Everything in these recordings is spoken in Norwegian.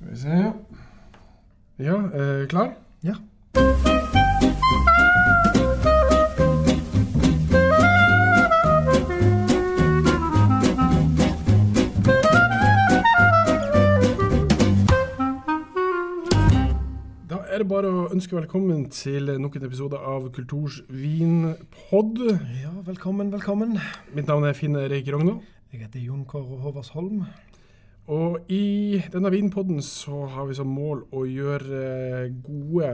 Skal vi se Ja, eh, klar? Ja. Da er det bare å ønske velkommen til nok en episode av Kulturs vinpod. Ja, velkommen, velkommen. Mitt navn er Finn Erik Rogna. Jeg heter Jon Kåre Håvardsholm. Og i denne vinpodden så har vi som mål å gjøre eh, gode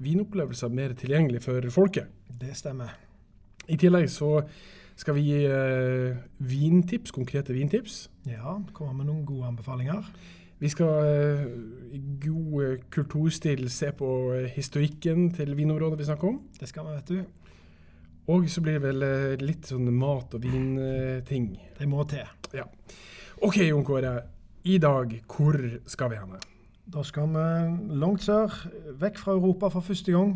vinopplevelser mer tilgjengelig for folket. Det stemmer. I tillegg så skal vi gi eh, vintips, konkrete vintips. Ja, kommer med noen gode anbefalinger. Vi skal eh, i god eh, kulturstil se på eh, historikken til vinområdet vi snakker om. Det skal vi, vet du. Og så blir det vel eh, litt sånn mat- og vinting. Det må til. Ja. OK, Jon Kåre. I dag, hvor skal vi hen? Da skal vi langt sør, vekk fra Europa for første gang.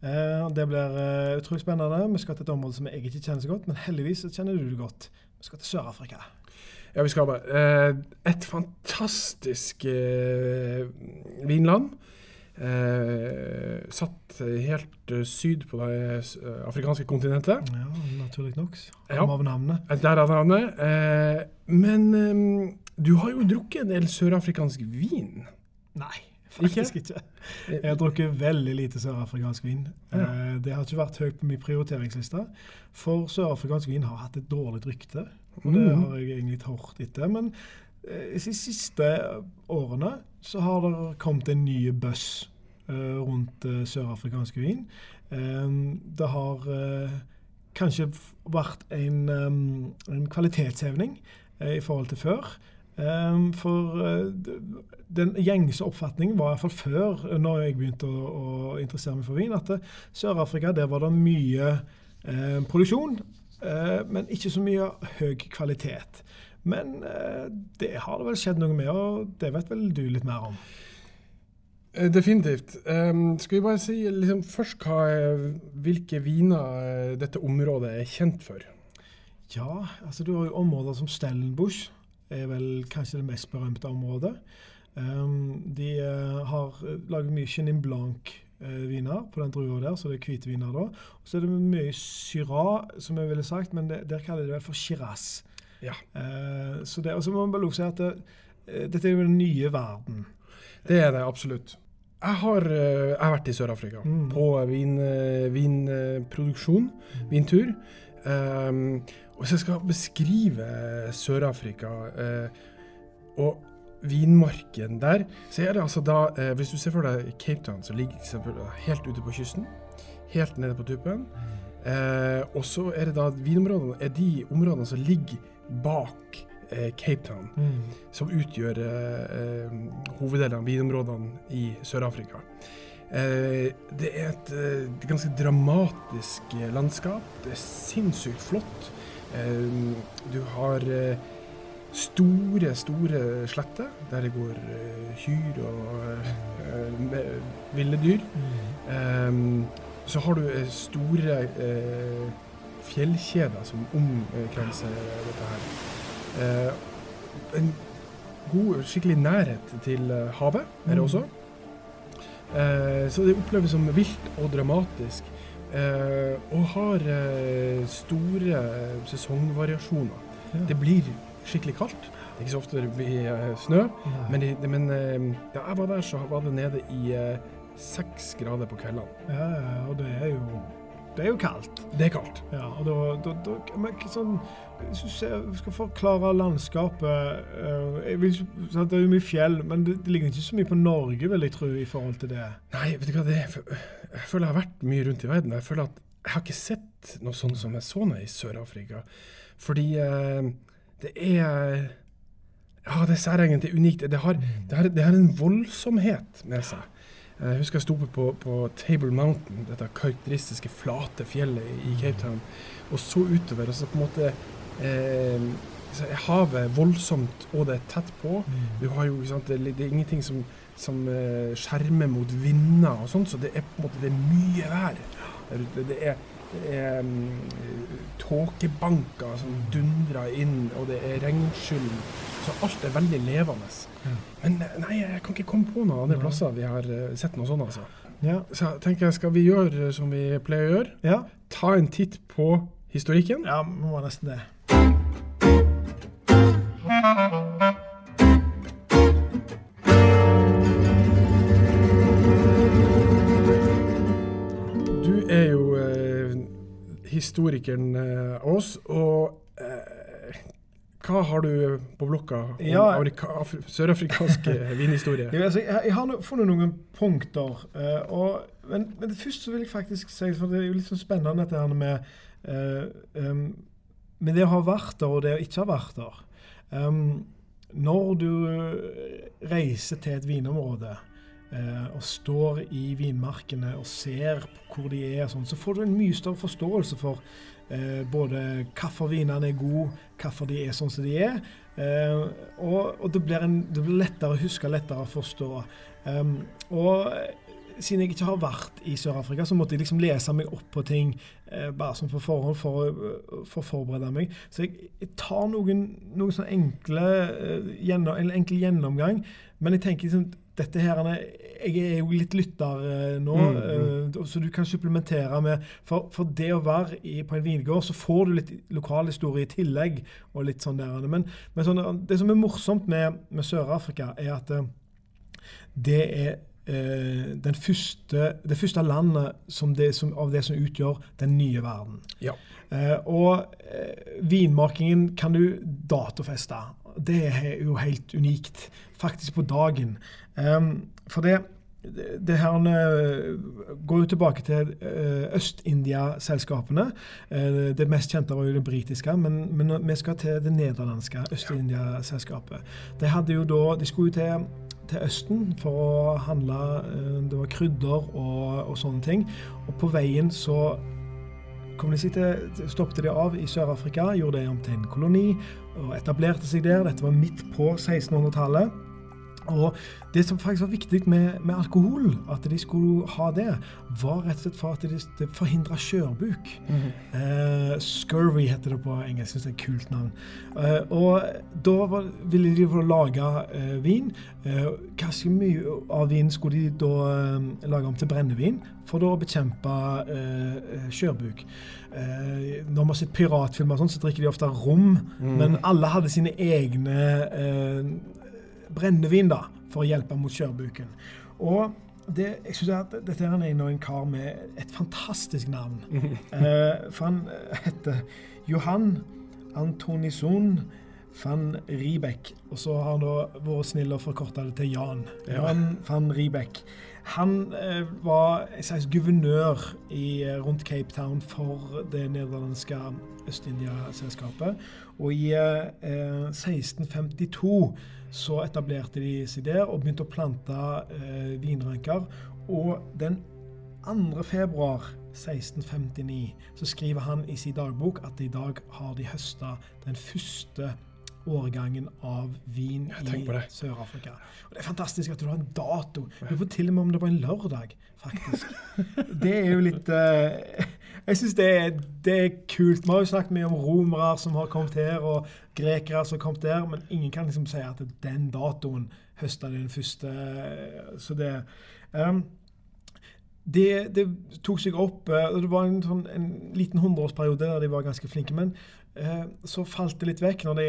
Eh, det blir eh, utrolig spennende. Vi skal til et område som jeg ikke kjenner så godt, men heldigvis kjenner du det godt. Vi skal til Sør-Afrika. Ja, vi skal bare eh, Et fantastisk vinland. Eh, satt helt eh, syd på det eh, afrikanske kontinentet. Ja, naturlig nok. Ja. Av navnet. Eh, Der er navnet. Eh, men eh, du har jo drukket en del sørafrikansk vin. Nei, faktisk ikke. Jeg har drukket veldig lite sørafrikansk vin. Ja. Eh, det har ikke vært høyt på min prioriteringsliste, for sørafrikansk vin har hatt et dårlig rykte. Og det Mhm. har jeg egentlig hørt etter. Men de siste årene så har det kommet en ny buzz eh, rundt eh, sørafrikansk vin. Eh, det har eh, kanskje vært en, eh, en kvalitetshevning eh, i forhold til før. For eh, den gjengse oppfatningen var iallfall før, eh, når jeg begynte å, å interessere meg for vin, at eh, Sør-Afrika der var det mye eh, produksjon, eh, men ikke så mye høy kvalitet. Men eh, det har det vel skjedd noe med, og det vet vel du litt mer om. Eh, Definitivt. Skal vi bare si liksom, først hva, hvilke viner eh, dette området er kjent for? Ja, altså du har jo områder som Stellenbosch, er vel kanskje det mest berømte området. De eh, har eh, laget mye Chenin Blanc-viner på den drua der, så det er hvite viner da. Og så er det mye syra, som jeg ville sagt, men det, der kaller de det vel for Shiraz. Ja. Eh, så det, og så må man bare si at det, eh, dette er jo den nye verden. Det er det absolutt. Jeg har, eh, jeg har vært i Sør-Afrika Mm. på vin, mm. vinproduksjon, vintur. Um, og hvis jeg skal beskrive Sør-Afrika uh, og vinmarken der, så er det altså da eh, Hvis du ser for deg Cape Town, som ligger helt ute på kysten. Helt nede på tuppen. Eh, og så er det da vinområdene er de områdene som ligger bak eh, Cape Town som utgjør eh, hoveddelen av vinområdene i Sør-Afrika. Eh, det er et eh, ganske dramatisk eh, landskap. Det er sinnssykt flott. Du har eh, store, store sletter der det går eh, kyr og eh, ville dyr. Eh, så har du eh, store eh, fjellkjeder som omkranser dette her. Eh, en god, skikkelig nærhet til eh, havet er det Mm. også. Eh, så det oppleves som vilt og dramatisk. Eh, og har eh, store sesongvariasjoner. Det blir skikkelig kaldt. Det er ikke så ofte det blir eh, snø. Nei. Men, i, men eh, da jeg var der, så var det nede i eh, seks grader på kveldene. ja, ja, og det er jo det er jo kaldt. Det er kaldt. Ja, og da, da, da men sånn, Hvis du ser, skal forklare landskapet jeg vil, Det er jo mye fjell, men det, det ligger ikke så mye på Norge, vil jeg tro, i forhold til det. Nei, vet du hva det er? Jeg føler jeg har vært mye rundt i verden. Jeg føler at jeg har ikke sett noe sånt som jeg så nå i Sør-Afrika. Fordi eh, det er Ja, det er særegent, det er unikt. Det har, det, har, det har en voldsomhet med seg. Jeg husker jeg sto på, på Table Mountain, dette karakteristiske flate fjellet i Cape Town, og så utover. Og så på en måte eh, er havet voldsomt, og det er tett på. Du har jo, sant, det, det er ingenting som, som eh, skjermer mot vinder og sånt, så det er på en måte det er mye vær der ute. Det er, det er mm, tåkebanker som dundrer inn, og det er regnskyll Så alt er veldig levende. Ja. Men nei, jeg kan ikke komme på noen andre plasser vi har eh, sett noe sånt. altså. Ja. Så jeg tenker, skal vi gjøre som vi pleier å gjøre? ja. Ta en titt på historikken? Ja, må nesten det. Historikeren Aas. oss, og eh, hva har du på blokka om Ja. sørafrikansk eh, vinhistorie? Jo, altså, jeg, jeg har funnet noen punkter. Uh, og, men, men det første så vil jeg faktisk si, for det er jo litt sånn spennende dette her med, uh, um, med det å ha vært der og det å ikke ha vært der. Um, når du reiser til et vinområde eh, og står i vinmarkene og ser på hvor de er, sånn, så får du en mye større forståelse for eh, både hvorfor vinene er gode, hvorfor de er sånn som de er. Eh, og og det, blir en, det blir lettere å huske, lettere å forstå. Um, og siden jeg ikke har vært i Sør-Afrika, så måtte jeg liksom lese meg opp på ting eh, bare sånn på forhånd for, å- for forberede meg. Så jeg, jeg tar noen, noen sånne enkle, eh, gjennom, en enkel gjennomgang. Men jeg tenker liksom, dette her, Jeg er jo litt lytter eh, nå, Mm, mm. eh, så du kan supplementere med For, for det å være i, på en vingård, så får du litt lokalhistorie i tillegg. og litt sånn der. Men, men sånn, det som er morsomt med, med Sør-Afrika, er at eh, det er eh, den første, det første landet som det, som, av det som utgjør den nye verden. Ja. Eh, og eh, vinmakingen kan du datofeste. Det er jo helt unikt. Faktisk på dagen. Um, for det, det, her eh, går jo tilbake til eh, Øst-India-selskapene. Eh, det mest kjente var jo det britiske, men, men vi skal til det nederlandske Øst-India-selskapet. De de skulle jo til til Østen for å handle Det var krydder og, og sånne ting. Og på veien så kom de sitte, stoppet de av i Sør-Afrika, gjorde det om til en koloni og etablerte seg der. Dette var midt på 1600-tallet. Og det som faktisk var viktig med, med alkohol, at de skulle ha det, var rett og slett for at det, det forhindra skjørbuk. Eh, scurvy heter det på engelsk. Synes det er et kult navn. Eh, og da var, ville de få lage eh, vin. Eh, ganske mye av vinen skulle de da lage om til brennevin, for da å bekjempe skjørbuk. Eh, når man har sett piratfilmer, og sånn, så drikker de ofte rom, men alle hadde sine egne eh, brennevin da, for å hjelpe mot skjørbuken. Og det, jeg synes at dette er en, en kar med et fantastisk navn. Eh, for han eh, heter Johan Antonison van Riebeck. Og så har han da vært snill og forkorta det til Jan. Ja. Jan van Riebeck. Han eh, var en slags guvernør i, eh, rundt Cape Town for det nederlandske Øst-India-selskapet. Og i eh, eh, 1652 så etablerte de seg der og begynte å plante eh, vinranker. Og den 2. februar 1659 så skriver han i sin dagbok at i dag har de høsta den første årgangen av vin i. Sør-Afrika. Og Det er fantastisk at du har en dato. Du får til og med om det var en lørdag, faktisk. Det er jo litt eh, Jeg syns det, det er kult. Vi har jo snakket mye om romere som har kommet her, og grekere som har kommet der, men ingen kan liksom si at den datoen høsta den første. Så det um, det, det tok seg opp eh, Det var en, sånn, en liten hundreårsperiode der de var ganske flinke. Men eh, så falt det litt vekk når det,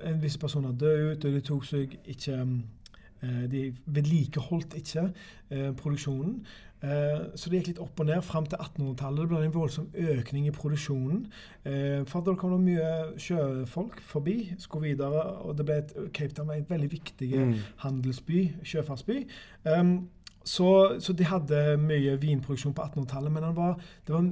en person personer døde ut, og de tok seg ikke eh, De vedlikeholdt ikke eh, produksjonen. Eh, så det gikk litt opp og ned fram til 1800-tallet. Det ble en voldsom økning i produksjonen. Eh, for da kom det mye sjøfolk forbi, skulle videre, og det ble et, Cape Town ble en veldig viktig Mm. handelsby, sjøfartsby. Um, så, så de hadde mye vinproduksjon på 1800-tallet, men var, det var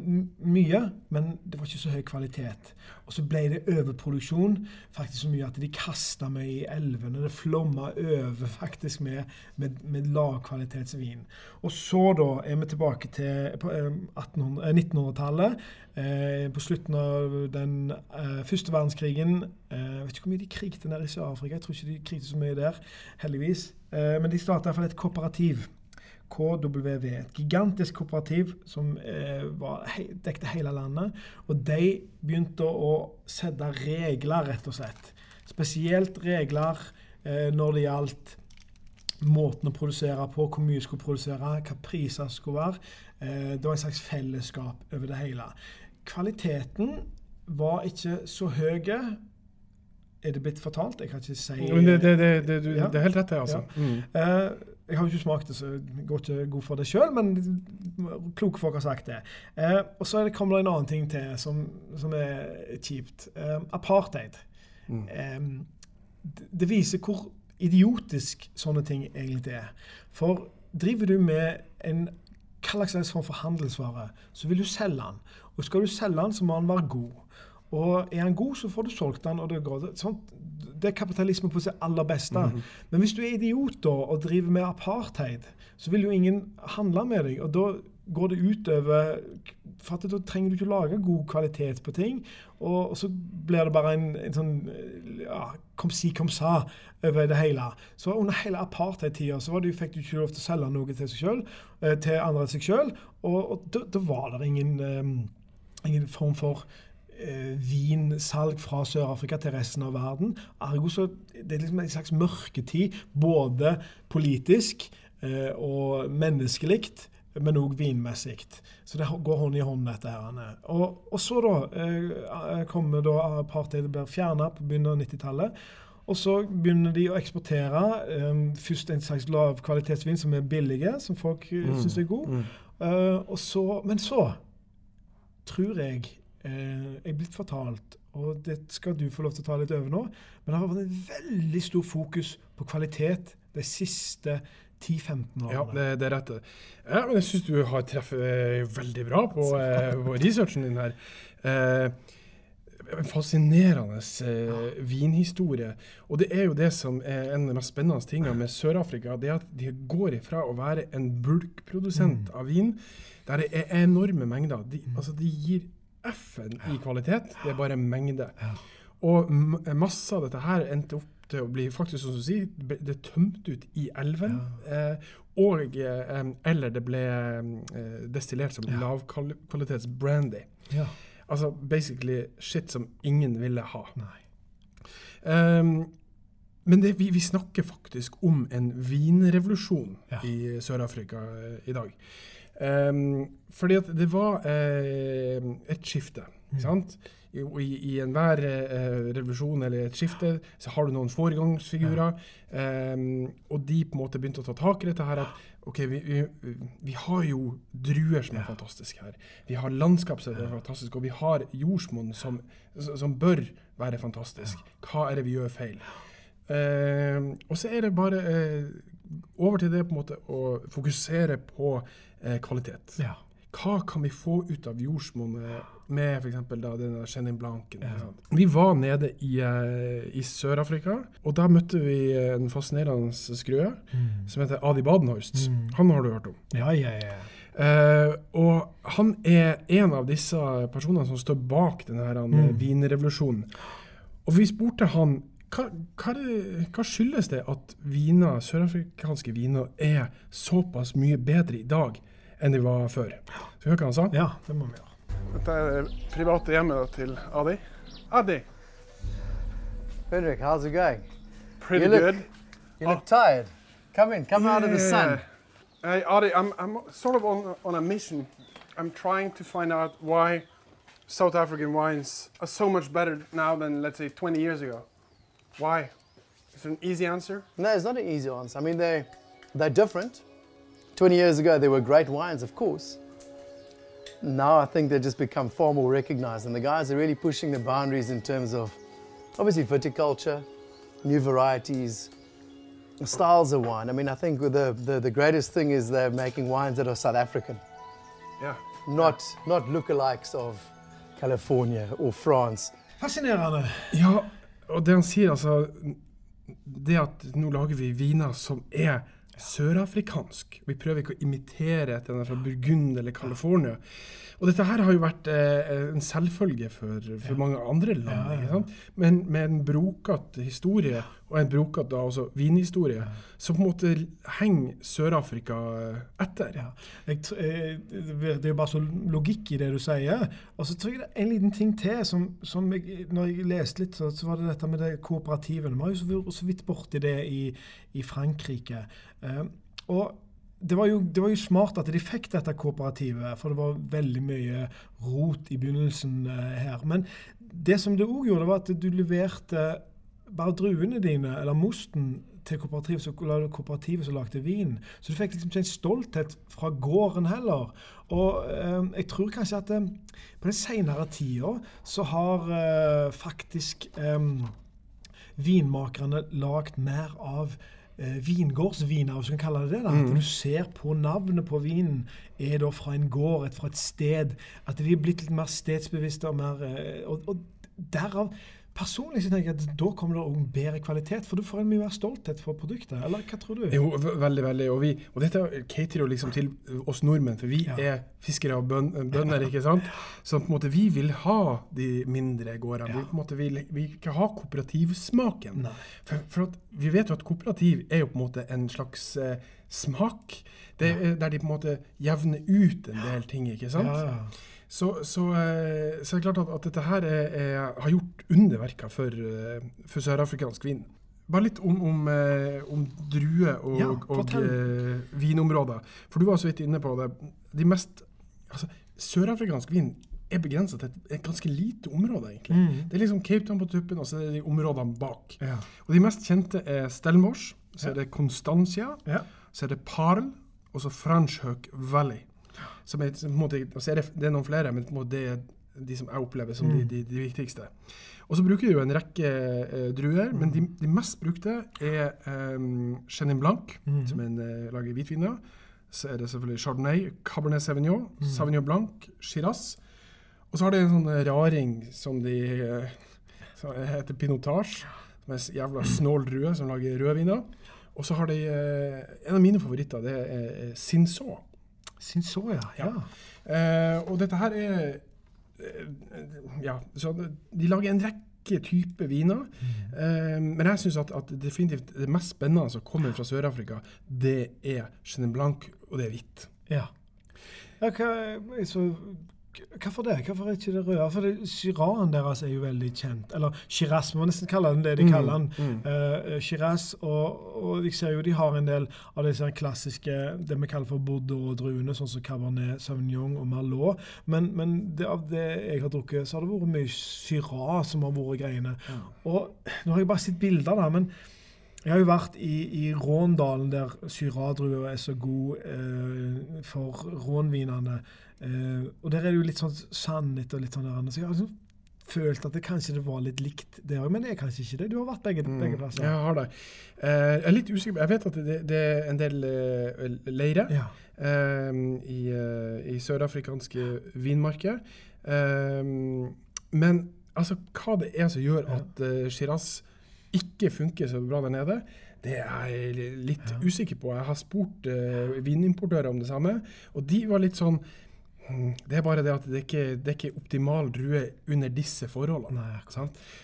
mye, men det var ikke så høy kvalitet. Og så ble det overproduksjon, faktisk så mye at de kasta meg i elvene. Det flomma over faktisk med, med, med lavkvalitetsvin. Og så da er vi tilbake til på, eh, 1800 eh, 1900-tallet. Eh, på slutten av den eh, første verdenskrigen eh, Jeg vet ikke hvor mye de krigte nede i Sør-Afrika. Jeg tror ikke de krigte så mye der, heldigvis. Eh, men de starta iallfall et kooperativ. KWV. Et gigantisk kooperativ som eh, var, he, dekte hele landet. Og de begynte å sette regler, rett og slett. spesielt regler eh, når det gjaldt måten å produsere på, hvor mye skulle produsere, hva priser skulle være. Eh, det var en slags fellesskap over det hele. Kvaliteten var ikke så høy. Er det blitt fortalt? Jeg kan ikke si Men det, det, det, det, du, Ja. det er helt rett, det. altså. Mm. Jeg har jo ikke smakt det, så jeg går ikke god for det sjøl, men kloke folk har sagt det. Eh, og så er det- kommer det en annen ting til som, som er kjipt. Eh, apartheid. Mm. Eh, det- det viser hvor idiotisk sånne ting egentlig er. For driver du med en hva slags form for handelsvare, så vil du selge den. Og skal du selge den, så må den være god. Og er han god, så får du solgt den. og Det går. Sånt, det er kapitalisme på sitt aller beste. Men hvis du er idiot da, og driver med apartheid, så vil jo ingen handle med deg. Og da går det utover For at da trenger du ikke lage god kvalitet på ting. Og, og så blir det bare en, en sånn ja, kom si, kom sa over det hele. Så under hele apartheid-tida så det, fikk du ikke lov til å selge noe til seg selv, eh, til andre enn seg sjøl. Og, og da, da var det ingen, um, ingen form for vinsalg fra Sør-Afrika til resten av verden. Ergo så det er liksom en slags mørketid, både politisk eh, og menneskelig, men òg vinmessig. Så det går hånd i hånd, dette her. Og, og så da eh, kommer da apartheid blir fjerna på begynnelsen av 90-tallet. Og så begynner de å eksportere eh, først en slags lavkvalitetsvin som er billige, som folk Mm. syns er god. Mm. Uh, og så, men så tror jeg eh, jeg er blitt fortalt, og det skal du få lov til å ta litt over nå, men det har vært en veldig stor fokus på kvalitet de siste 10-15 Ja, det, det er rett. Ja, men jeg syns du har treffet eh, veldig bra på, eh, på researchen din her. Eh, en fascinerende eh, vinhistorie. Og det er jo det som er en av de mest spennende tingene med Sør-Afrika. Det er at de går ifra å være en bulkprodusent Mm. av vin, der det er enorme mengder. De, altså, de gir F-en i kvalitet, det er bare mengde. Og masse av dette her endte opp til å bli faktisk, som du sier, det tømt ut i elven. Eh, og, eh, eller det ble eh, destillert som Ja. lavkvalitets brandy. Ja. Altså basically shit som ingen ville ha. Nei. Em, men det, vi, vi snakker faktisk om en vinrevolusjon Ja. i Sør-Afrika eh, i dag. Em, fordi at det var eh, et skifte, Mm. ikke sant? I, i, i enhver eh, revolusjon eller et skifte så har du noen foregangsfigurer, Um, og de på en måte begynte å ta tak i dette her at ok, vi, vi, vi har jo druer som er fantastiske her. Vi har landskap som er fantastisk, og vi har jordsmonn som, som bør være fantastisk. Hva er det vi gjør feil? Eh, og så er det bare eh, over til det på en måte å fokusere på kvalitet. Ja. Hva kan vi få ut av jordsmonnet med f.eks. denne Chenin Blanken? Ja. Vi var nede i, eh, i Sør-Afrika, og da møtte vi en fascinerende skrue Mm. som heter Adi Badenhorst. Mm. Han har du hørt om. ja, ja, ja. Uh, og han er en av disse personene som står bak denne her, Mm. vinrevolusjonen. Og vi spurte han hva, hva, det, hva skyldes det at viner, sørafrikanske viner er såpass mye bedre i dag enn de var før? Så hør hva han sa. Ja, det må vi gjøre. Dette er det private hjemmet til Adi. Adi, Frederick, how's it going? pretty You look- good. You look tired. Come in, come out of the sun. Hey, Adi, I'm, I'm sort of on, on a mission. I'm trying to find out why South African wines are so much better now than, let's say, 20 years ago. Why? Is there an easy answer? No, it's not an easy answer. I mean, they, they're different. 20 years ago, they were great wines, of course. Now I think they've just become far more recognized, and the guys are really pushing the boundaries in terms of obviously viticulture, new varieties, styles of wine. I mean, I think the, the, the greatest thing is they're making wines that are South African, Yeah. not, not lookalikes of California or France. Fascinerende. Ja, og det han sier, altså Det at nå lager vi viner som er sørafrikansk. Vi prøver ikke å imitere et eller fra Burgund eller California. Og dette her har jo vært eh, en selvfølge for, for mange andre land. Ja, ja, ja. ikke sant? Men med en brokete historie, og en brokete da også vinhistorie, så på en måte henger Sør-Afrika etter. Ja. Jeg, eh, det er jo bare så logikk i det du sier. Og så tror jeg det er en liten ting til som, som jeg, Når jeg leste litt, så, så var det dette med det kooperative. Vi har jo så vidt borti det i, i Frankrike. Eh, og det var, jo, det var jo smart at de fikk dette kooperativet, for det var veldig mye rot i begynnelsen eh, her. Men det som det òg gjorde, var at du leverte bare druene dine, eller mosten, til kooperativet, så det kooperativet som lagde vin. Så du fikk liksom ikke en stolthet fra gården heller. Og eh, jeg tror kanskje at eh, på den senere tida så har eh, faktisk eh, vinmakerne lagd mer av eh, vingårdsviner, hvis vi kan kalle det det. da. At du ser på navnet på vinen er da fra en gård, et, fra et sted. At de er blitt litt mer stedsbevisste og mer eh, og, og derav Personlig så tenker jeg at da kommer det også bedre kvalitet, for du får en mye mer stolthet for produktet. Eller hva tror du? Jo, veldig, veldig. Og, vi, og dette caterer jo liksom til oss nordmenn, for vi Ja. er fiskere og bøn, bønder, ikke sant? Så på en måte vi vil ha de mindre gårdene. Vi, på en måte vil, vi vil ikke ha kooperativsmaken. For, for at vi vet jo at kooperativ er jo på en måte en slags eh, smak. Det ja. Der de på en måte jevner ut en del ting, ikke sant? Ja, ja. Så, så, eh, så er det klart at, at dette her er, er, har gjort underverker for, eh, for sørafrikansk vin. Bare litt om, om, eh, om druer og, Ja, og eh, vinområder. For du var så vidt inne på det. De mest altså, Sørafrikansk vin er begrensa til et, et ganske lite område, egentlig. Mm. Det er liksom Cape Town på tuppen, og så er det de områdene bak. Ja. Og de mest kjente er Stelmors, så er det Constancia, Ja. så er det Parl, og så Franchhøk Valley. Som er, som måte, er det, det er noen flere, men det er de som jeg opplever som de, Mm. de, de viktigste. Og så bruker vi jo en rekke eh, druer, men de, de mest brukte er um, Chenin Blanc, mm. som en eh, lager hvitviner. Så er det selvfølgelig Chardonnay, Cabernet Sauvignon, Mm. Sauvignon Blanc, Shiraz. Og så har de en sånn eh, raring som de eh, som heter Pinotage, som er en jævla snål drue som lager rødviner. Og så har de eh, En av mine favoritter, det er eh, Så, ja. ja. Eh, og dette her er eh, Ja, så de lager en rekke typer viner. Eh, men jeg syns at, at definitivt det mest spennende som kommer fra Sør-Afrika, det er Chenin Blanc, og det er hvitt. Ja. Okay, så, hvorfor det? Hvorfor er ikke det røde? For det- Syraen deres er jo veldig kjent. Eller Shiraz, må nesten kalle den det de Mm, kaller den. mm. Uh, Shiraz, og, og jeg ser jo de har en del av disse klassiske det vi kaller for Bordeaux-druene, sånn som Cabernet Sauvignon og Merlot. Men, men det, av det jeg har drukket, så har det vært mye Shiraz som har vært greiene. Og nå har jeg bare sett bilder, da, men jeg har jo vært i, i Råndalen, der Syradrua er så god eh, for rånvinene. Eh, og der er det jo litt sånn sannhet og litt sånn der. Så jeg har liksom følt at det kanskje det var litt likt det òg, men det er kanskje ikke det. Du har vært begge, begge plasser. Mm. Jeg har det. Uh, jeg er litt usikker. Jeg vet at det, det er en del uh, leirer Ja. eh, i, eh, i sørafrikanske vinmarker. Eh, men altså, hva det er som gjør at uh, Shiraz ikke funker så bra der nede, det er jeg litt Ja. usikker på. Jeg har spurt uh, vinimportører om det samme, og de var litt sånn «Hm, det er bare det at det ikke det er ikke optimal drue under disse forholdene.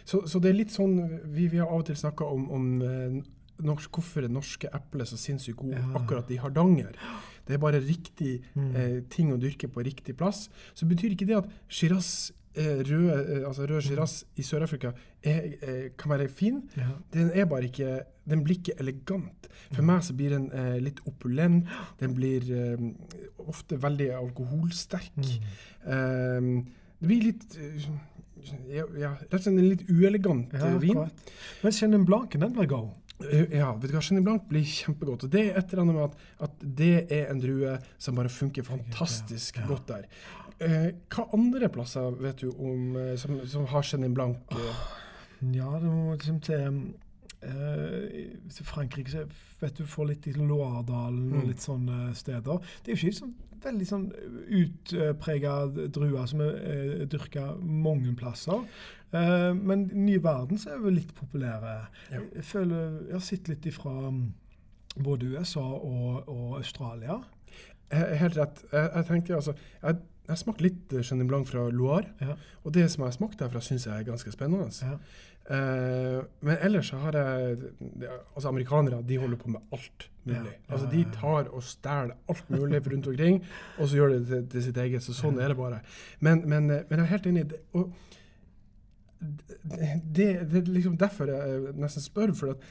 Så, så det er litt sånn Vi, vi har av og til snakka om, om eh, norsk, hvorfor er norske epler så sinnssykt gode Ja. akkurat i Hardanger. Det er bare riktig Mm. eh, ting å dyrke på riktig plass. Så betyr ikke det at Shiraz, rød, eh, altså rød Shiraz i Sør-Afrika eh, kan være fin. Ja. Den er bare ikke Den blir ikke elegant. For meg så blir den eh, litt opulent. Den blir eh, ofte veldig alkoholsterk. Mm. Eh, det blir litt eh, ja, ja, rett og slett en litt uelegant eh, vin. Klart. Men Chenin Blanc, den blir god. Eh, Ja, vet du hva, Chenin Blanc blir kjempegodt. Og det er et eller annet med at, at det er en drue som bare funker fantastisk godt der. Eh, hva andre plasser vet du om eh, som, som har Chenin Blanc? eh? Ja, det må liksom til eh, Frankrike så vet du får litt i Loiredalen og Mm. litt sånne steder. Det er jo ikke sånn veldig sånn utprega druer som er eh, dyrka mange plasser. Eh, men Ny Verden så er jo litt populære. Ja. Jeg føler Jeg har sett litt ifra både USA og, og Australia. Helt rett. Jeg, jeg tenker altså Jeg, jeg har smakt litt eh, Chenin Blanc fra Loire, Ja. og det som jeg har smakt derfra, syns jeg er ganske spennende. Ja. Eh, men ellers så har jeg Altså, amerikanere de holder på med alt mulig. Ja, Altså, De tar og stjeler alt mulig rundt omkring, og så gjør de det til, til sitt eget. Så sånn er det bare. Men, men, eh, men jeg er helt enig. det, Og det, det, det er liksom derfor jeg nesten spør. for at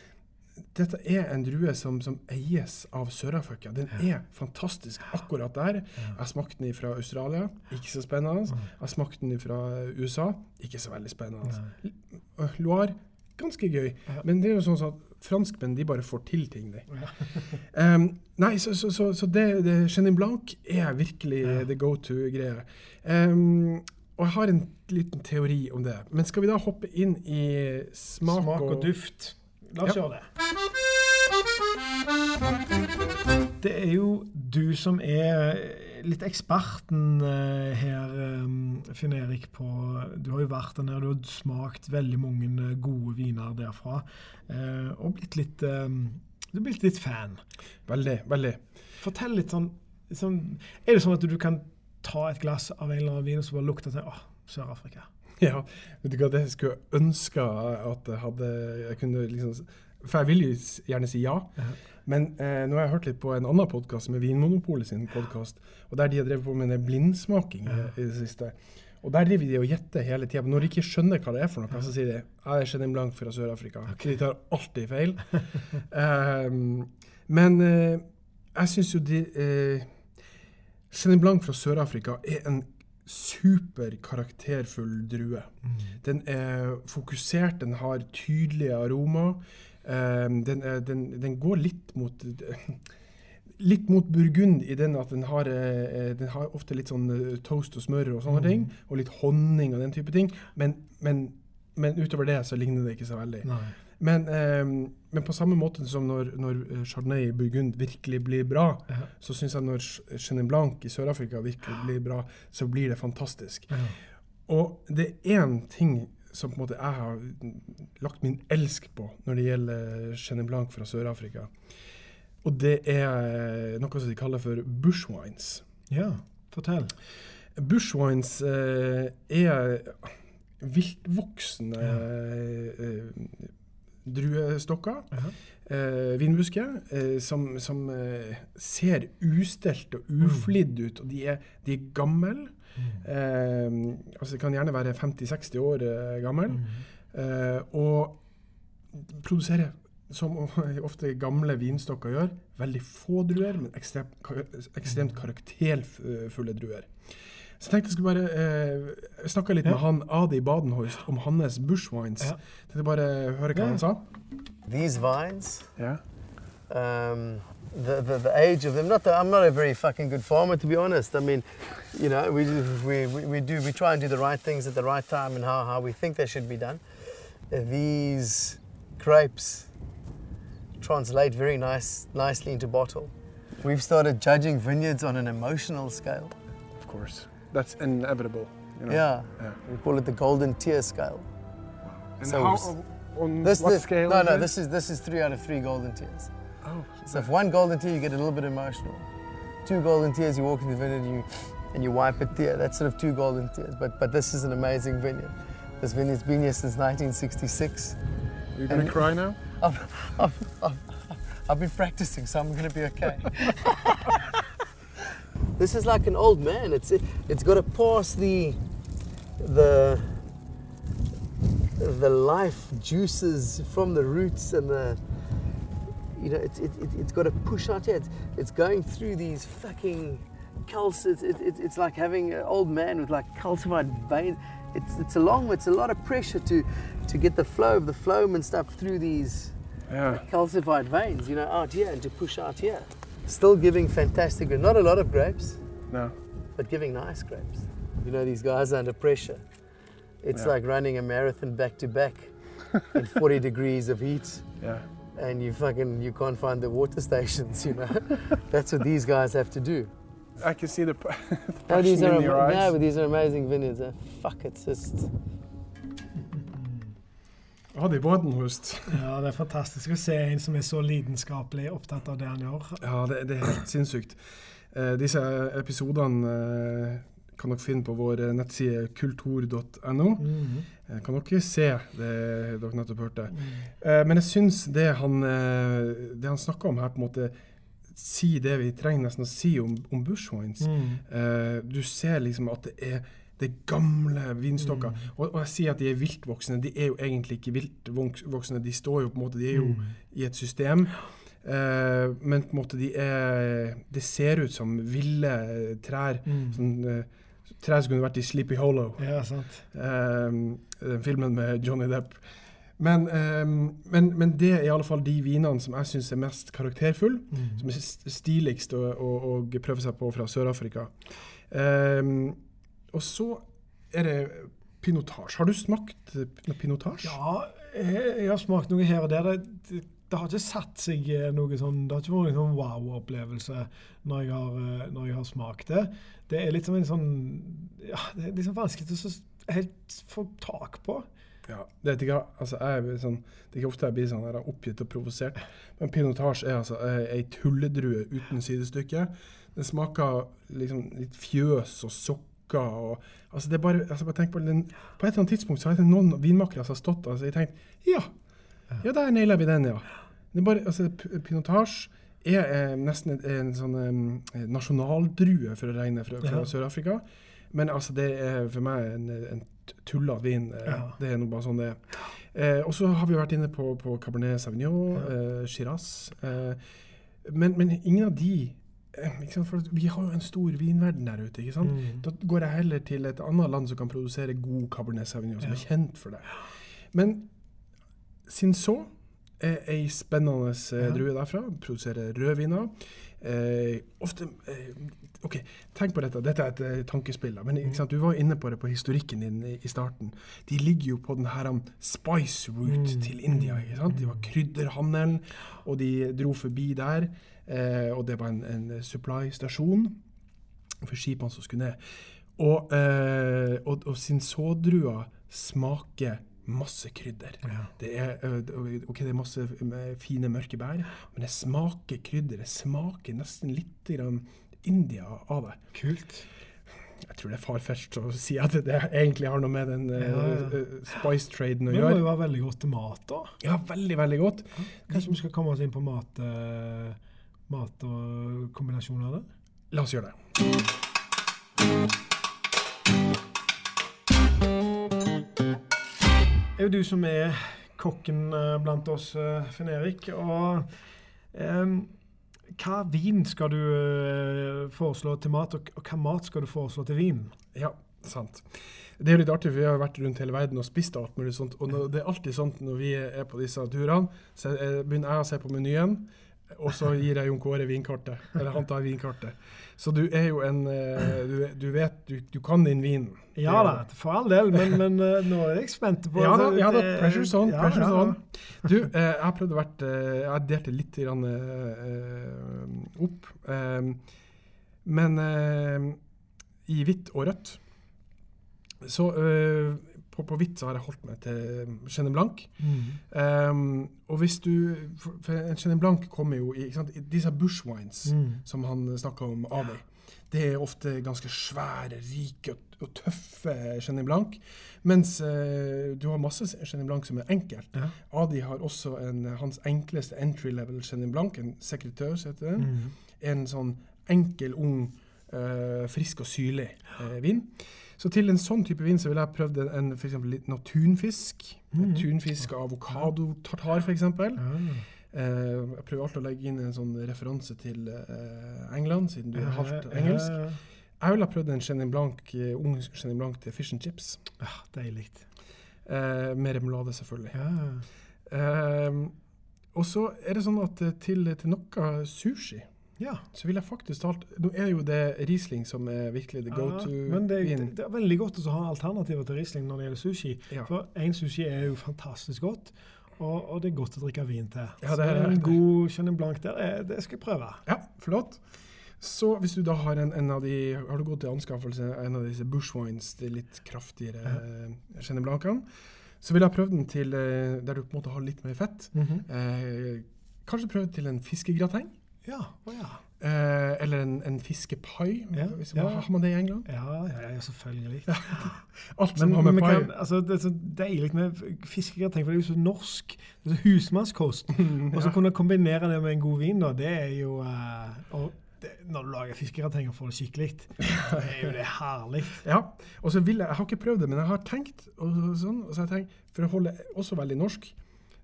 dette er en drue som, som eies av Sør-Afrika. Den er fantastisk akkurat der. Jeg smakte den fra Australia, ikke så spennende. Jeg smakte den fra USA, ikke så veldig spennende. L- Loire, ganske gøy. Men det er jo sånn at franskmenn de bare får til ting, de. Um, nei, så, så, så, så det, det Chenin Blanc er virkelig Ja. the go to-greie. Um, og jeg har en liten teori om det. Men skal vi da hoppe inn i smak, Smak og duft. La oss Ja. gjøre det. Det er jo du som er litt eksperten eh, her, eh, Finn Erik, på Du har jo vært der nede, du har smakt veldig mange eh, gode viner derfra. Og blitt litt Du er blitt litt fan. Veldig, veldig. Fortell litt sånn, sånn Er det sånn at du kan ta et glass av en eller annen vin og så bare lukte til Åh, Sør-Afrika. Ja, vet du hva, det skulle jeg ønske at jeg hadde Jeg kunne liksom For jeg vil jo gjerne si ja. Men eh, nå har jeg hørt litt på en annen podkast, med Vinmonopolet sin podkast, og der de har drevet på med blindsmaking i, i det siste. Og der driver de og gjetter hele tida. Når de ikke skjønner hva det er for noe, så sier de jeg er Chenin Blanc fra Sør-Afrika. De tar alltid feil. um, men eh, jeg syns jo de eh, Chenin Blanc fra Sør-Afrika er en super karakterfull drue. Den er fokusert, den har tydelige aromaer. Um, den, den, den går litt mot Litt mot burgund i den at den har, eh, den har ofte litt sånn eh, toast og smør og sånne ting. Og litt honning og den type ting. Men, men, men utover det så ligner det ikke så veldig. Nei. Men, eh, men på samme måte som når, når eh, Chardonnay i Burgund virkelig blir bra, Ja. så syns jeg når Chenin Blanc i Sør-Afrika virkelig blir bra, så blir det fantastisk. Ja. Og det er én ting som på en måte jeg har lagt min elsk på når det gjelder Chenin Blanc fra Sør-Afrika. Og det er noe som de kaller for bushwines. ja. Fortell. Bushwines eh, er viltvoksende eh, druestokker, Ja. eh, vinbusker, eh, som, som eh, ser ustelt og uflidd ut. Og de er, de er gamle. Eh, altså de kan gjerne være 50-60 år gammel. Eh, og produserer, som ofte gamle vinstokker gjør, veldig få druer, men ekstremt, ekstremt karakterfulle druer. Så jeg tenkte jeg skulle bare eh, snakke litt Ja. med han Adi Badenhorst om hans bushwines. Ja. Tenkte bare høre hva Ja. han sa. These vines, yeah. um, the, the, the age of them, not that I'm not a very fucking good farmer, to be honest. I mean, you know, we, do- we, we, we do, we try and do the right things at the right time and how, how we think they should be done. These grapes translate very nice, nicely into bottle. We've started judging vineyards on an emotional scale. Of course. That's inevitable. You know? Yeah. Yeah. We call it the golden tier scale. And So how, uh, on This, what this, scale no, no, it? this is this is three out of three golden tiers. Oh, So if one golden tier, you get a little bit emotional. Two golden tiers, you walk in the vineyard and you, and you wipe it there. That's sort of two golden tiers. But but this is an amazing vineyard. This vineyard's been here since 1966. Are you gonna and- cry now? I've, I've, I've, I've been practicing, so I'm gonna be okay. this is like an old man. It's it's got to pass the the the life juices from the roots and the you know it's it, it, it's got to push out here. It's, it's going through these fucking calc. It's, it, it, it's like having an old man with like calcified veins. It's it's a long. It's a lot of pressure to to get the flow of the phloem and stuff through these Yeah. calcified veins, you know, out here and to push out here. Still giving fantastic, grapes. not a lot of grapes, No. but giving nice grapes. You know, these guys are under pressure. It's Yeah. like running a marathon back to back in 40 degrees of heat Yeah. and you fucking, you can't find the water stations, you know. That's what these guys have to do. I can see the, the No, these passion are, in your eyes. no, but these are amazing vineyards. eh? Fuck, it's just, Hadde i Bodenhust. Ja, det er fantastisk å se en som er så lidenskapelig opptatt av det han gjør. Ja, det, det er helt sinnssykt. Eh, disse episodene eh, kan dere finne på vår eh, nettside kultur.no. Mhm. Eh, kan dere se det dere nettopp hørte. Mm. Eh, men jeg syns det han, eh, det han snakker om her, på en måte sier det vi trenger nesten å si om, om bushwines. Mm. Eh, du ser liksom at det er det er gamle vinstokker. Mm. Og, og jeg sier at de er viltvoksne. De er jo egentlig ikke viltvoksne. De står jo på en måte, de er jo Mm. i et system. Uh, men på en måte de er Det ser ut som ville trær. Mm. Sånn, uh, trær som kunne vært i Sleepy Hollow. Ja, sant. Uh, den filmen med Johnny Depp. Men, eh, men, men det er i alle fall de vinene som jeg syns er mest karakterfulle. Mm. Som er stiligst å, å, å prøve seg på fra Sør-Afrika. Eh, og så er det pinotasje. Har du smakt pinotasje? Ja, jeg, jeg har smakt noe her og der. Det, det, har ikke satt seg eh, noe sånn Det har ikke vært noen sånn wow-opplevelse når, jeg har, eh, når jeg har smakt det. Det er litt som en sånn Ja, det er liksom vanskelig å så helt få tak på. Ja, det er ikke, altså jeg sånn, det er ikke ofte jeg blir sånn her oppgitt og provosert, men pinotasje er altså eh, ei tulledrue uten sidestykke. Den smaker liksom litt fjøs og sokker og altså det er bare, altså bare på, den, på et eller annet tidspunkt så har noen vinmakere som har stått og altså, tenkt ja, ja der naila vi den, ja. Det er bare, altså Pinotage er eh, nesten en, en sånn eh, nasjonaldrue, for å regne fra, fra Ja. Sør-Afrika. Men altså, det er for meg en, en tullete vin. eh, Ja. Det er nå bare sånn det er. Eh, og så har vi vært inne på, på Cabernet Sauvignon, Ja. eh, Shiraz. Eh, men, men ingen av de eh, Vi har jo en stor vinverden der ute. ikke sant? Mm. Da går jeg heller til et annet land som kan produsere god Cabernet Sauvignon, som Ja. er kjent for det. Men Cinsault er ei spennende eh, Ja. drue derfra. Produserer rødviner. Eh, ofte eh, OK, tenk på dette. Dette er et eh, tankespill. da, Men sant? du var inne på det på historikken din i, i starten. De ligger jo på den her um, spice route Mm. til India. ikke sant? De var krydderhandelen, og de dro forbi der. Eh, og det var en, en supply-stasjon for skipene som skulle ned. Og, eh, og, og Cinsault-drua smaker masse krydder. Ja. Det er, okay, det er masse eh, fine, mørke bær, men det smaker krydder. Det smaker nesten litt grann India av det. Kult. Jeg tror det er farfetched å si at det egentlig har noe med den eh, Ja, ja. uh, spice-traden å Men det må jo gjøre. være veldig godt til mat, da. Ja, veldig, veldig godt. Kanskje vi skal komme oss inn på mat, eh, mat og kombinasjoner det. La oss gjøre det. Det er jo du som er kokken eh, blant oss, eh, Finn Erik. Og em, hva vin skal du eh, foreslå til mat, og, og hva mat skal du foreslå til vin? Ja, sant. Det er litt artig, for vi har vært rundt hele verden og spist alt mulig sånt. Og det er alltid sånn når vi er på disse turene, så jeg begynner jeg å se på menyen, og så gir jeg Jon Kåre vinkartet. Eller han tar vinkartet. Så du er jo en eh, Du, du vet Du, du kan din vin. Ja da, for all del, men, men eh, nå er jeg spent på Ja da, ja da pressure's on. ja, pressure's ja, on. Du, eh, jeg har prøvd å vært eh, Jeg delte litt grann, opp. Men i hvitt og rødt Så eh, på, på så har jeg holdt meg til Chenin Blanc. Mm. Um, og hvis du For, Chenin Blanc kommer jo i sant, disse bush wines Mm. som han snakka om av deg. Det er ofte ganske svære, rike og, og tøffe Chenin Blanc. Mens uh, du har masse Chenin Blanc som er enkelt. Ja. Adi har også en, hans enkleste entry level Chenin Blanc, en sekretør, heter den. Mm. En sånn enkel, ung, uh, frisk og syrlig uh, vin. Så til en sånn type vin så ville jeg prøvd en, en eksempel litt tunfisk. Mm. Tunfisk, avokadotartar, f.eks. Mm. Eh, jeg prøver alltid å legge inn en sånn referanse til eh, England, siden du er halvt engelsk. ja, ja. Jeg ville ha prøvd en Chenin Blanc, eh, ung Chenin Blanc til fish and chips. Ah, Deilig. Eh, med remulade, selvfølgelig. Ja. Eh, og så er det sånn at eh, til, til noe sushi ja. så vil jeg faktisk talt Nå er jo det Riesling som er virkelig the go Ja, men det, det, det er veldig godt å ha alternativer til Riesling når det gjelder sushi. Ja. For én sushi er jo fantastisk godt, og, og det er godt å drikke vin til. Ja, det Så er- en god Chenin Blanc der, er- det skal jeg prøve. Ja, flott. Så hvis du da har en, en av de Har du gått til anskaffelse en av disse bushwines, de litt kraftigere Ja. eh, Chenin Blancene, Så vil jeg prøvd den til eh, der du på en måte har litt mer fett. Mhm. Eh, kanskje prøvd til en fiskegrateng. Ja. oh, ja. Eh, eller en, en fiskepai. Ja, ja. Har man det i England? Ja, ja, ja, selvfølgelig. Alt som har med pai altså, det er så deilig med fiskegrateng, for det er jo så norsk. Det er så husmannskost. Og så kunne kombinere det med en god vin, da, det er jo uh, og det, Når du lager fiskegrateng og får det skikkelig, så er jo det herlig. Ja, og så vil jeg, jeg har ikke prøvd det, men jeg har tenkt, og sånn, og så har jeg tenkt, for å holde også veldig norsk,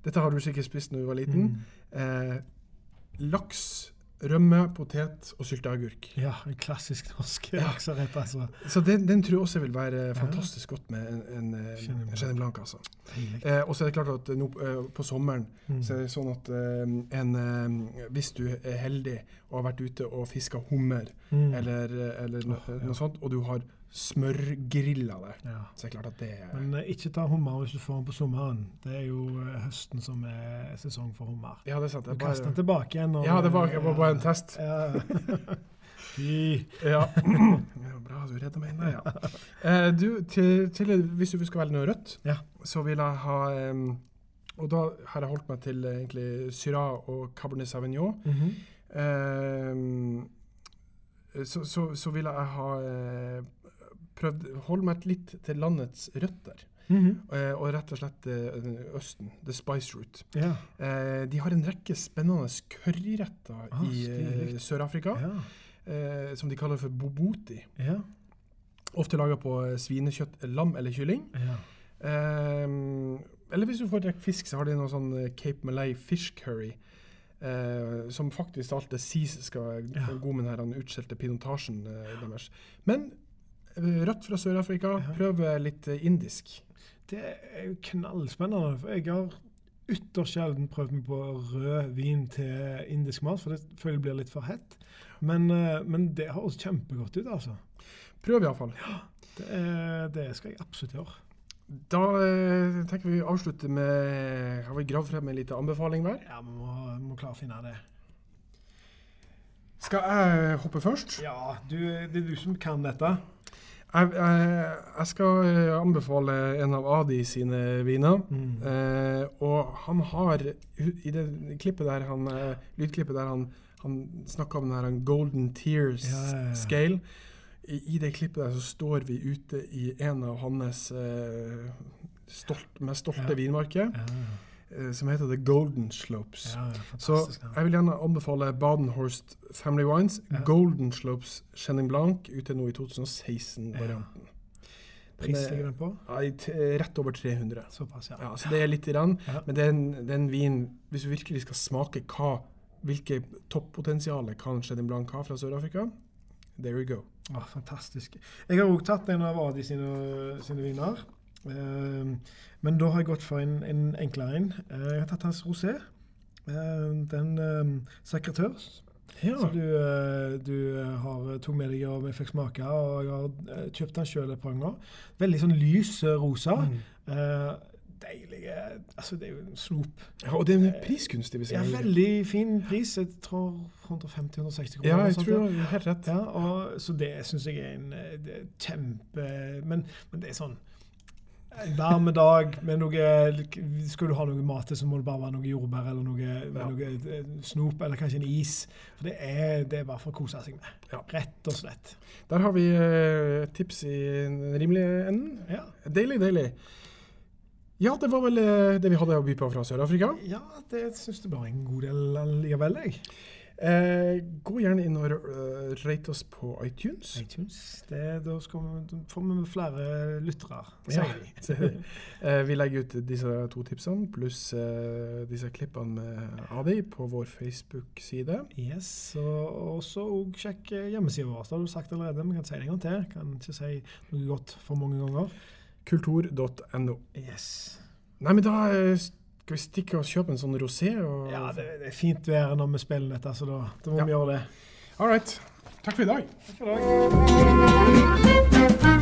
dette har du sikkert spist når du var liten, eh, laks, rømme, potet og sylteagurk. Ja, en klassisk norsk Ja. lakserett, altså. Så den, den tror jeg også vil være fantastisk godt med en, en, eh, en. Chenin Blanc, altså. Eh, og så er det klart at nå eh, på sommeren Mm. så er det sånn at eh, en, hvis du er heldig og har vært ute og fiska hummer Mm. eller, eller no, Åh, ja. noe sånt, og du har smørgrilla det, Ja. så er klart at det Men eh, ikke ta hummer hvis du får den på sommeren. Det er jo eh, høsten som er sesong for hummer. Ja, det er sant. Du kaster den tilbake igjen. og- ja, det var, det var bare en test. Ja. Fy. Ja. ja bra, du redder meg inn der, ja. Eh, du, til, til, hvis du skal velge noe rødt, Ja. så vil jeg ha em, Og da har jeg holdt meg til eh, egentlig Syrah og Cabernet Sauvignon. Mhm. Ehm, så, så, så vil jeg ha eh, prøvd holde meg litt til landets røtter. Mhm. eh, og rett og slett eh, Østen. The Spice Route. Ja. Eh, de har en rekke spennende curryretter Ah, i eh. Sør-Afrika, Ja. eh, som de kaller for boboti. Ja. Ofte laga på eh, svinekjøtt, lam eller kylling. ja. Eller hvis du foretrekker fisk, så har de noe sånn Cape Malay fish curry. eh, som faktisk alt det sies skal Ja. gå med den utskjelte pinotasjen eh, deres. Men rødt fra Sør-Afrika, Prøve prøv litt eh, indisk. Det er jo knallspennende. For jeg har ytterst sjelden prøvd meg på rød vin til indisk mat, for det føler jeg blir litt for hett. Men, eh, men det høres kjempegodt ut, altså. Prøv iallfall. Det, er- det skal jeg absolutt gjøre. Da eh, tenker vi avslutte med Har vi gravd frem en liten anbefaling hver? Ja, vi må, må klare å finne det. Skal jeg hoppe først? Ja, du, det er du som kan dette. Jeg, jeg, jeg skal eh, anbefale en av Adi sine viner. Mm. Eh, og han har I det klippet der han, eh, lydklippet der han, han snakka om den her Golden Tears Ja, ja, ja. scale. I, I det klippet der så står vi ute i en av hans eh, stolt, mest stolte vinmarker, Ja, eh, som heter The Golden Slopes. ja, ja, Så jeg vil gjerne anbefale Badenhorst Family Wines, Ja. Golden Slopes Chenin Blanc, ute nå i 2016-varianten. Pris ligger den på? Rett over 300. Såpass, ja. Ja, så det er litt grann. Ja. Men det er, en, det er en vin Hvis du virkelig skal smake hva, hvilke toppotensialet kan Chenin Blanc ha fra Sør-Afrika, there you go. Å, fantastisk. Jeg har òg tatt en av Adi sine, sine viner. Ehm, men da har jeg gått for en, en enklere en. Eh, jeg har tatt hans rosé. Ehm, den um, sekretør Ja. som du, eh, du eh, har tok med deg og vi fikk smake. Og jeg har kjøpt den sjøl et par ganger. Veldig sånn lys rosa. Mm. Eh, deilige Altså, det er jo en snop. ja, og det er priskunstig. Hvis Ja, jeg veldig fin pris. Jeg tror 150-160 kroner. Ja, jeg sånt, tror ja. du har rett. Ja, og, så det syns jeg er en kjempe men, men det er sånn En varm dag med noe Skal du ha noe mat til, så må det bare være noe jordbær eller noe, Ja. noe eh, snop, eller kanskje en is. For det er, det er bare for å kose seg med. Ja. Rett og slett. Der har vi et tips i den rimelige enden. Ja, Deilig, deilig. Ja, det var vel eh, det vi hadde å by på fra Sør-Afrika. ja det syns jeg er en god del likevel, jeg. Eh, gå gjerne inn og uh, rate oss på iTunes. iTunes. Det, da skal vi, får vi flere lyttere, Ja. sier. Eh, vi legger ut disse to tipsene pluss eh, disse klippene med Adi på vår Facebook-side. Yes, og så sjekk eh, hjemmesida vår. Det har du sagt allerede, men kan si det en gang til. Kan ikke si noe godt for mange ganger. Kultur.no. Yes. Nei, men da eh, skal vi stikke og kjøpe en sånn rosé. Og... Ja, det, det er fint vær når vi spiller dette, så da, da må Ja. vi gjøre det. All right. Takk for i dag. Takk for i dag.